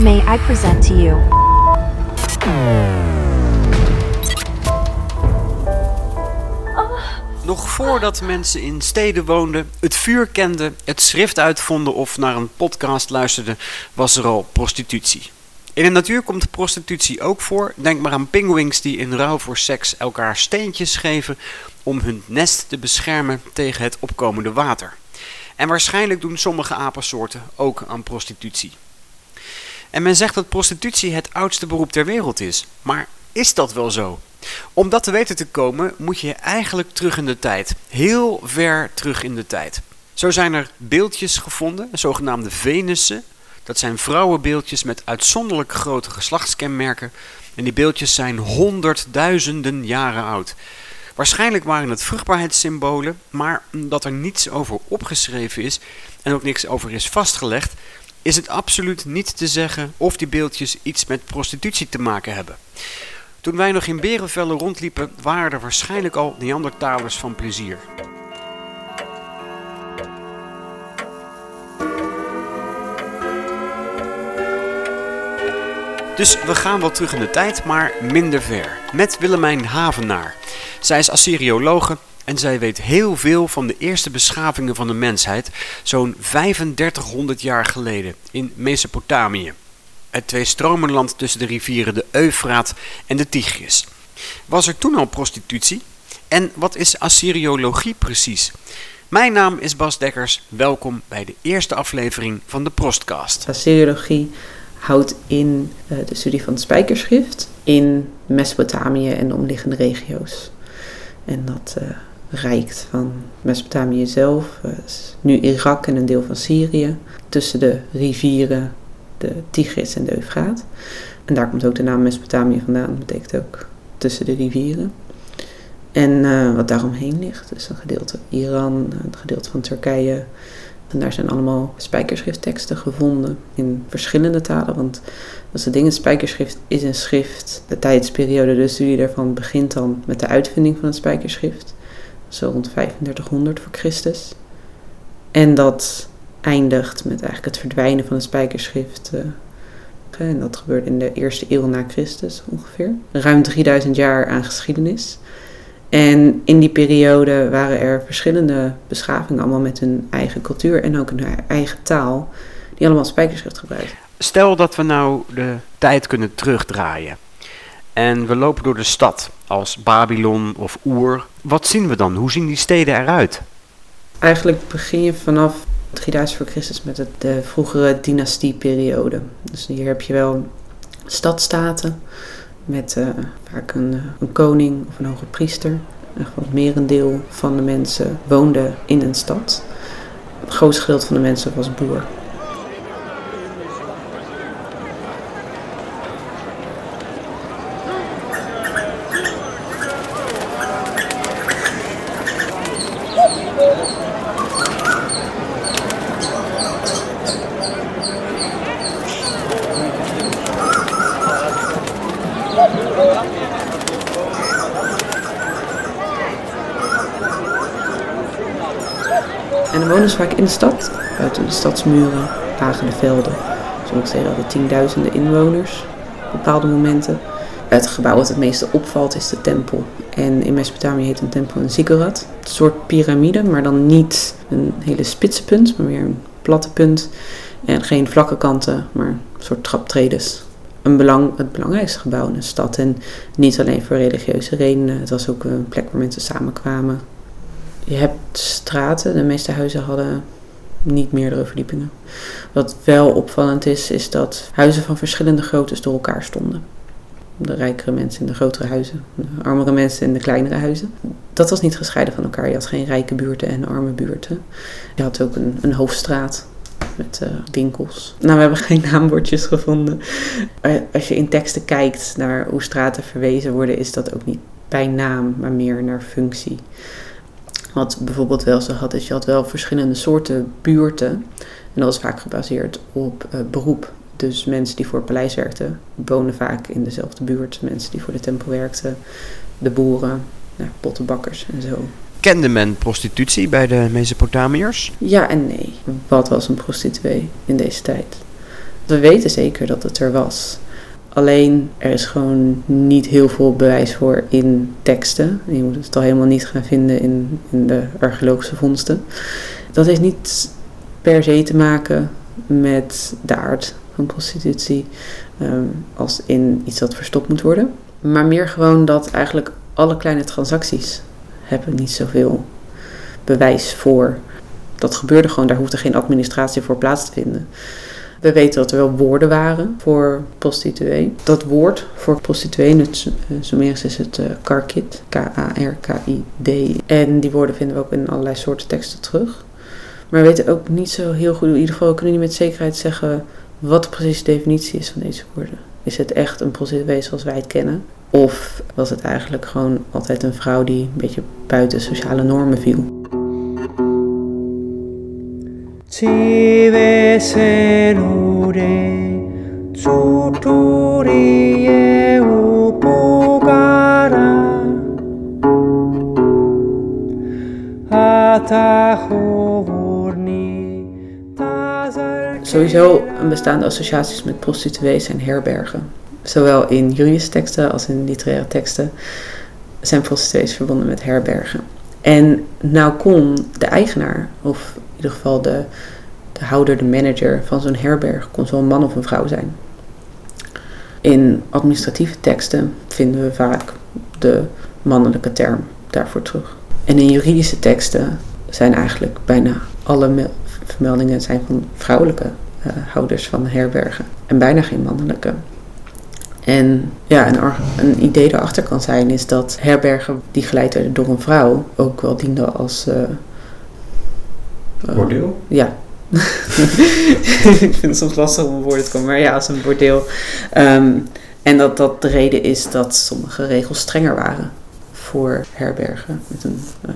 May I present to you? Nog voordat mensen in steden woonden, het vuur kenden, het schrift uitvonden of naar een podcast luisterden, was er al prostitutie. In de natuur komt prostitutie ook voor. Denk maar aan pinguïns die in ruil voor seks elkaar steentjes geven om hun nest te beschermen tegen het opkomende water. En waarschijnlijk doen sommige apensoorten ook aan prostitutie. En men zegt dat prostitutie het oudste beroep ter wereld is. Maar is dat wel zo? Om dat te weten te komen moet je eigenlijk terug in de tijd. Heel ver terug in de tijd. Zo zijn er beeldjes gevonden, zogenaamde Venussen. Dat zijn vrouwenbeeldjes met uitzonderlijk grote geslachtskenmerken. En die beeldjes zijn honderdduizenden jaren oud. Waarschijnlijk waren het vruchtbaarheidssymbolen, maar omdat er niets over opgeschreven is en ook niks over is vastgelegd, is het absoluut niet te zeggen of die beeldjes iets met prostitutie te maken hebben. Toen wij nog in Berenvellen rondliepen, waren er waarschijnlijk al Neandertalers van plezier. Dus we gaan wel terug in de tijd, maar minder ver. Met Willemijn Havenaar. Zij is Assyriologe en zij weet heel veel van de eerste beschavingen van de mensheid, zo'n 3500 jaar geleden in Mesopotamië. Het tweestromenland tussen de rivieren de Eufraat en de Tigris. Was er toen al prostitutie? En wat is Assyriologie precies? Mijn naam is Bas Dekkers. Welkom bij de eerste aflevering van de Prostcast. Assyriologie houdt in uh, de studie van het spijkerschrift in Mesopotamië en de omliggende regio's. En dat uh, reikt van Mesopotamië zelf, uh, nu Irak en een deel van Syrië, tussen de rivieren de Tigris en de Eufraat. En daar komt ook de naam Mesopotamië vandaan, dat betekent ook tussen de rivieren. En wat daaromheen ligt, dus een gedeelte Iran, een gedeelte van Turkije, en daar zijn allemaal spijkerschriftteksten gevonden in verschillende talen. Want dat is het ding, een spijkerschrift is een schrift. De tijdsperiode, de studie daarvan, begint dan met de uitvinding van het spijkerschrift. Zo rond 3500 voor Christus. En dat eindigt met eigenlijk het verdwijnen van het spijkerschrift. Eh, en dat gebeurt in de eerste eeuw na Christus ongeveer. Ruim 3000 jaar aan geschiedenis. En in die periode waren er verschillende beschavingen, allemaal met hun eigen cultuur en ook hun eigen taal, die allemaal spijkerschrift gebruikten. Stel dat we nou de tijd kunnen terugdraaien en we lopen door de stad als Babylon of Oer. Wat zien we dan? Hoe zien die steden eruit? Eigenlijk begin je vanaf 3000 voor Christus met het, de vroegere dynastieperiode. Dus hier heb je wel stadstaten met uh, vaak een, een, koning of een hoge priester. En het merendeel van de mensen woonde in een stad. Het grootste gedeelte van de mensen was boer. Vaak in de stad. Buiten de stadsmuren lagen de velden. Sommige steden hadden tienduizenden inwoners op bepaalde momenten. Het gebouw dat het meeste opvalt is de tempel. En in Mesopotamië heet een tempel een ziggurat. Een soort piramide, maar dan niet een hele spitse punt, maar weer een platte punt. En geen vlakke kanten, maar een soort traptredes. Een belang, het belangrijkste gebouw in een stad. En niet alleen voor religieuze redenen. Het was ook een plek waar mensen samenkwamen. Je hebt straten, de meeste huizen hadden niet meerdere verdiepingen. Wat wel opvallend is, is dat huizen van verschillende groottes door elkaar stonden. De rijkere mensen in de grotere huizen, de armere mensen in de kleinere huizen. Dat was niet gescheiden van elkaar. Je had geen rijke buurten en arme buurten. Je had ook een, een hoofdstraat met uh, winkels. Nou, we hebben geen naambordjes gevonden. Als je in teksten kijkt naar hoe straten verwezen worden, is dat ook niet bij naam, maar meer naar functie. Wat bijvoorbeeld wel zo had, is je had wel verschillende soorten buurten. En dat was vaak gebaseerd op uh, beroep. Dus mensen die voor het paleis werkten, woonden vaak in dezelfde buurt. Mensen die voor de tempel werkten, de boeren, nou, pottenbakkers en zo. Kende men prostitutie bij de Mesopotamiërs? Ja en nee. Wat was een prostituee in deze tijd? We weten zeker dat het er was. Alleen er is gewoon niet heel veel bewijs voor in teksten. Je moet het al helemaal niet gaan vinden in, in de archeologische vondsten. Dat heeft niet per se te maken met de aard van prostitutie, um, als in iets dat verstopt moet worden. Maar meer gewoon dat eigenlijk alle kleine transacties hebben niet zoveel bewijs voor. Dat gebeurde gewoon, daar hoefde geen administratie voor plaats te vinden. We weten dat er wel woorden waren voor prostituee. Dat woord voor prostituee, in het Sumerisch is het uh, karkit, K-A-R-K-I-D. En die woorden vinden we ook in allerlei soorten teksten terug. Maar we weten ook niet zo heel goed, in ieder geval kunnen we niet met zekerheid zeggen wat de precieze definitie is van deze woorden. Is het echt een prostituee zoals wij het kennen? Of was het eigenlijk gewoon altijd een vrouw die een beetje buiten sociale normen viel? Sowieso een bestaande associaties met prostituees zijn herbergen. Zowel in juridische teksten als in literaire teksten zijn prostituees verbonden met herbergen. En nou kon de eigenaar, of ieder geval de, de houder, de manager van zo'n herberg, kon zo'n man of een vrouw zijn. In administratieve teksten vinden we vaak de mannelijke term daarvoor terug. En in juridische teksten zijn eigenlijk bijna alle vermeldingen zijn van vrouwelijke uh, houders van herbergen en bijna geen mannelijke. En ja, een, een, idee daarachter kan zijn is dat herbergen die geleid werden door een vrouw ook wel dienden als. Uh, bordeel? Ja. ik vind het soms lastig om woorden te komen, maar ja, als een bordeel. Um, en dat dat de reden is dat sommige regels strenger waren voor herbergen met een uh,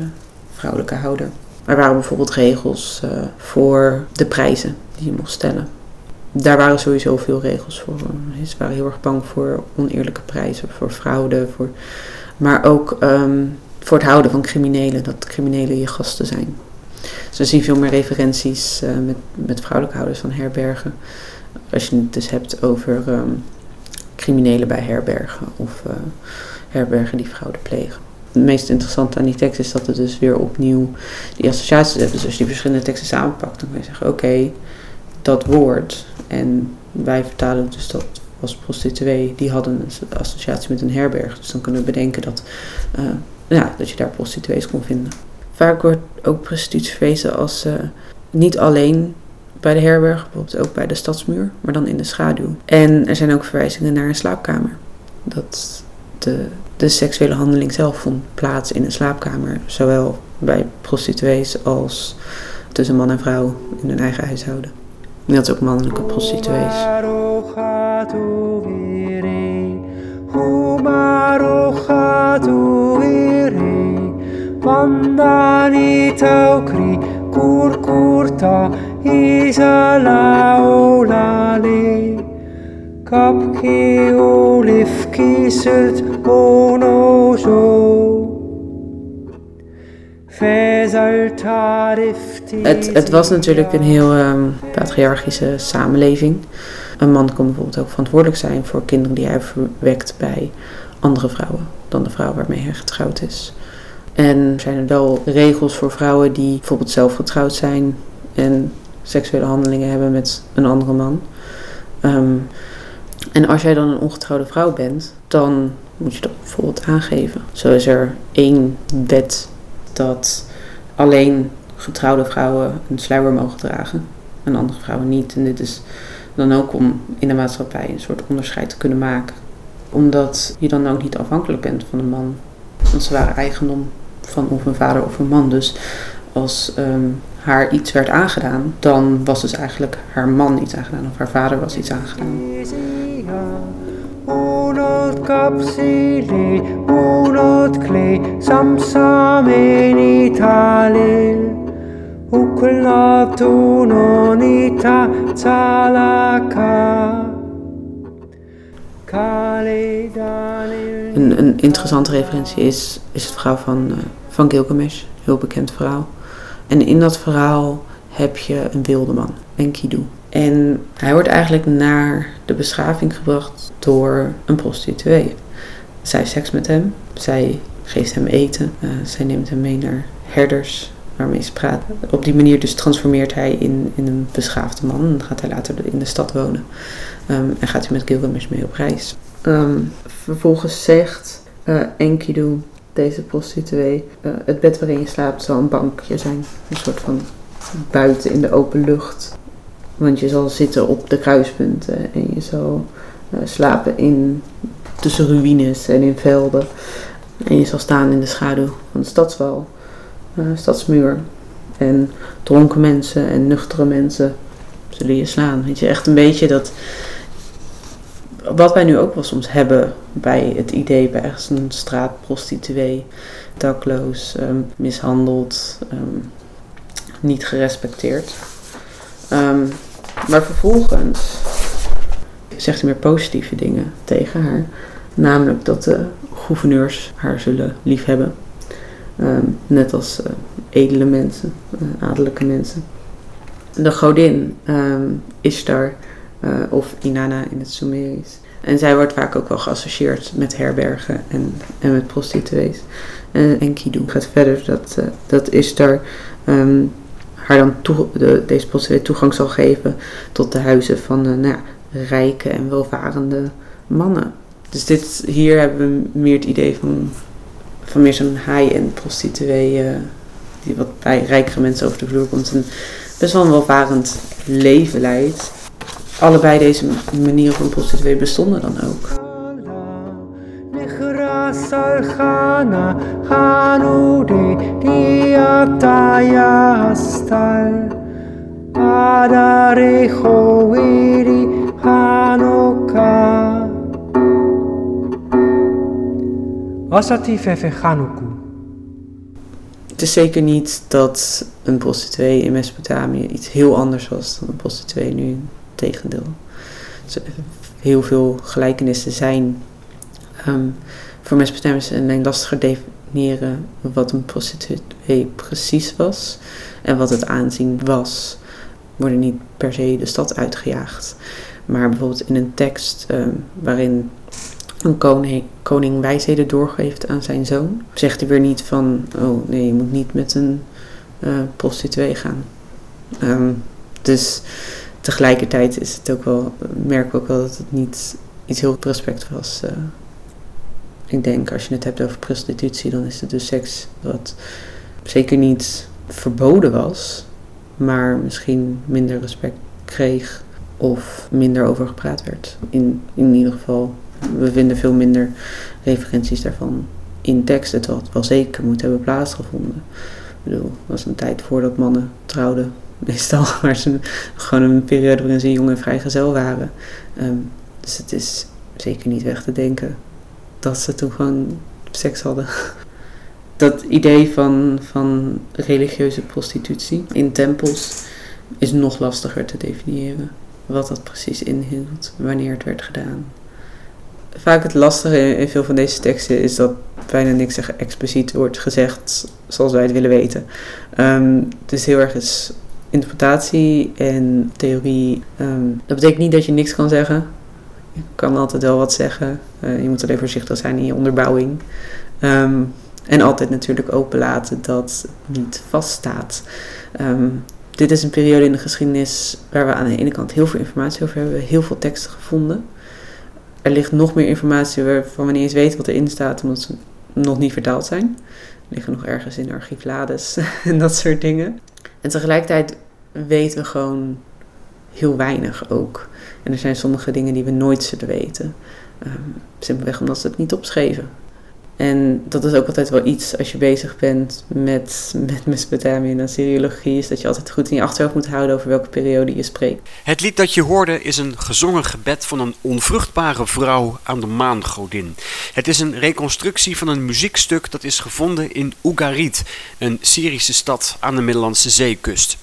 vrouwelijke houder. Er waren bijvoorbeeld regels uh, voor de prijzen die je mocht stellen. Daar waren sowieso veel regels voor. Ze waren heel erg bang voor oneerlijke prijzen, voor fraude, voor, maar ook um, voor het houden van criminelen, dat criminelen je gasten zijn. Dus we zien veel meer referenties uh, met, met vrouwelijke houders van herbergen. Als je het dus hebt over um, criminelen bij herbergen of uh, herbergen die fraude plegen het meest interessante aan die tekst is dat het dus weer opnieuw die associaties heeft. Dus als je die verschillende teksten samenpakt, dan kan je zeggen: oké, dat woord. En wij vertalen dus dat als prostituee, die hadden een associatie met een herberg. Dus dan kunnen we bedenken dat, uh, ja, dat je daar prostituees kon vinden. Vaak wordt ook prostitutie verwezen als uh, niet alleen bij de herberg, bijvoorbeeld ook bij de stadsmuur, maar dan in de schaduw. En er zijn ook verwijzingen naar een slaapkamer. Dat de, de seksuele handeling zelf vond plaats in een slaapkamer. Zowel bij prostituees als tussen man en vrouw in hun eigen huishouden. En dat ook mannelijke prostituees. Kurkurta isa laulale. Kapki olifkiselt onoso. Het, het was natuurlijk een heel um, patriarchische samenleving. Een man kon bijvoorbeeld ook verantwoordelijk zijn voor kinderen die hij verwekt bij andere vrouwen dan de vrouw waarmee hij getrouwd is. En zijn er wel regels voor vrouwen die bijvoorbeeld zelf getrouwd zijn en seksuele handelingen hebben met een andere man. Um, en als jij dan een ongetrouwde vrouw bent, dan moet je dat bijvoorbeeld aangeven. Zo is er één wet dat alleen getrouwde vrouwen een sluier mogen dragen en andere vrouwen niet. En dit is dan ook om in de maatschappij een soort onderscheid te kunnen maken. Omdat je dan ook niet afhankelijk bent van een man. Want ze waren eigendom van of een vader of een man. Dus als um, haar iets werd aangedaan, dan was dus eigenlijk haar man iets aangedaan of haar vader was iets aangedaan. Een, interessante referentie is, is het verhaal van, uh, van Gilgamesh, heel bekend verhaal. En in dat verhaal heb je een wilde man, Enkidu. En hij wordt eigenlijk naar de beschaving gebracht door een prostituee. Zij heeft seks met hem, zij geeft hem eten, uh, zij neemt hem mee naar herders waarmee ze praten. Op die manier dus transformeert hij in, in een beschaafde man en gaat hij later in de stad wonen. Um, en gaat hij met Gilgamesh mee op reis. Um, vervolgens zegt uh, Enkidu, deze prostituee, uh, het bed waarin je slaapt zal een bankje zijn. Een soort van buiten in de open lucht. Want je zal zitten op de kruispunten en je zal uh, slapen in, tussen ruïnes en in velden. En je zal staan in de schaduw van de stadswal, uh, stadsmuur. En dronken mensen en nuchtere mensen zullen je slaan. Weet je, echt een beetje dat. Wat wij nu ook wel soms hebben bij het idee bij ergens een straatprostituee, dakloos, um, mishandeld, um, niet gerespecteerd. Um, maar vervolgens zegt hij meer positieve dingen tegen haar. Namelijk dat de gouverneurs haar zullen liefhebben. Net als uh, edele mensen, uh, adellijke mensen. De godin um, Ishtar, uh, of Inanna in het Sumerisch. En zij wordt vaak ook wel geassocieerd met herbergen en, en met prostituees. En, en Kidu gaat verder dat, dat Ishtar um, haar dan de, deze prostituee toegang zal geven tot de huizen van nou ja, rijke en welvarende mannen. Dus dit, hier hebben we meer het idee van, van meer zo'n high-end prostituee uh, die wat bij rijkere mensen over de vloer komt en best wel een welvarend leven leidt. Allebei deze manieren van prostituee bestonden dan ook. Asati Fefe Chanuku. Het is zeker niet dat een prostituee in Mesopotamië iets heel anders was dan een prostituee nu. Tegendeel. Dus heel veel gelijkenissen zijn. Um, voor Mesopotamiërs alleen lastiger definiëren wat een prostituee precies was en wat het aanzien was. Worden niet per se de stad uitgejaagd. Maar bijvoorbeeld in een tekst um, waarin een koning, koning wijsheden doorgeeft aan zijn zoon, zegt hij weer niet van, oh nee, je moet niet met een uh, prostituee gaan. Um, dus tegelijkertijd is het ook wel, merk ik ook wel dat het niet iets heel respect was. Uh, ik denk, als je het hebt over prostitutie, dan is het dus seks wat zeker niet verboden was, maar misschien minder respect kreeg of minder over gepraat werd. In, in ieder geval we vinden veel minder referenties daarvan in tekst. Het wel zeker moet hebben plaatsgevonden. Ik bedoel, het was een tijd voordat mannen trouwden. Meestal maar ze gewoon een periode waarin ze jong en vrijgezel waren. Um, dus het is zeker niet weg te denken dat ze toen gewoon seks hadden. Dat idee van, van religieuze prostitutie in tempels is nog lastiger te definiëren. Wat dat precies inhield, wanneer het werd gedaan vaak het lastige in veel van deze teksten is dat bijna niks expliciet wordt gezegd zoals wij het willen weten. Um, is heel erg is interpretatie en theorie. Um, dat betekent niet dat je niks kan zeggen. Je kan altijd wel wat zeggen. Uh, je moet alleen voorzichtig zijn in je onderbouwing. Um, en altijd natuurlijk openlaten dat niet vaststaat. dit is een periode in de geschiedenis waar we aan de ene kant heel veel informatie over hebben. Heel veel teksten gevonden er ligt nog meer informatie waarvan we niet eens weten wat erin staat, omdat ze nog niet vertaald zijn. Er liggen nog ergens in archieflades en dat soort dingen. En tegelijkertijd weten we gewoon heel weinig ook. En er zijn sommige dingen die we nooit zullen weten. Um, simpelweg omdat ze het niet opschreven. En dat is ook altijd wel iets als je bezig bent met, met Mesopotamië en Assyriologie, is dat je altijd goed in je achterhoofd moet houden over welke periode je spreekt. Het lied dat je hoorde is een gezongen gebed van een onvruchtbare vrouw aan de maangodin. Het is een reconstructie van een muziekstuk dat is gevonden in Ugarit, een Syrische stad aan de Middellandse zeekust.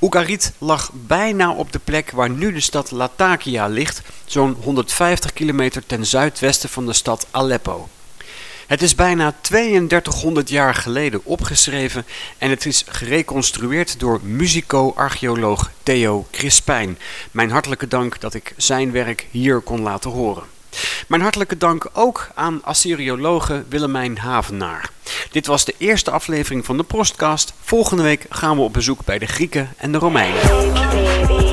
Ugarit lag bijna op de plek waar nu de stad Latakia ligt, zo'n 150 kilometer ten zuidwesten van de stad Aleppo. Het is bijna 3200 jaar geleden opgeschreven en het is gereconstrueerd door musico-archeoloog Theo Crispijn. Mijn hartelijke dank dat ik zijn werk hier kon laten horen. Mijn hartelijke dank ook aan Assyriologe Willemijn Havenaar. Dit was de eerste aflevering van de Prostcast. Volgende week gaan we op bezoek bij de Grieken en de Romeinen.